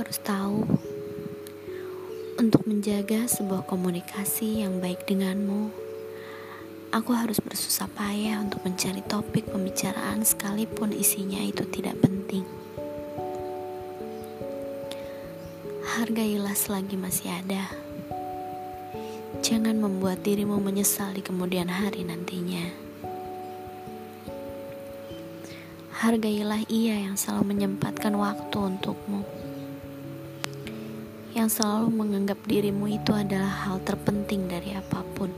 harus tahu untuk menjaga sebuah komunikasi yang baik denganmu. Aku harus bersusah payah untuk mencari topik pembicaraan sekalipun isinya itu tidak penting. Hargailah selagi masih ada. Jangan membuat dirimu menyesal di kemudian hari nantinya. Hargailah ia yang selalu menyempatkan waktu untukmu. Yang selalu menganggap dirimu itu adalah hal terpenting dari apa pun.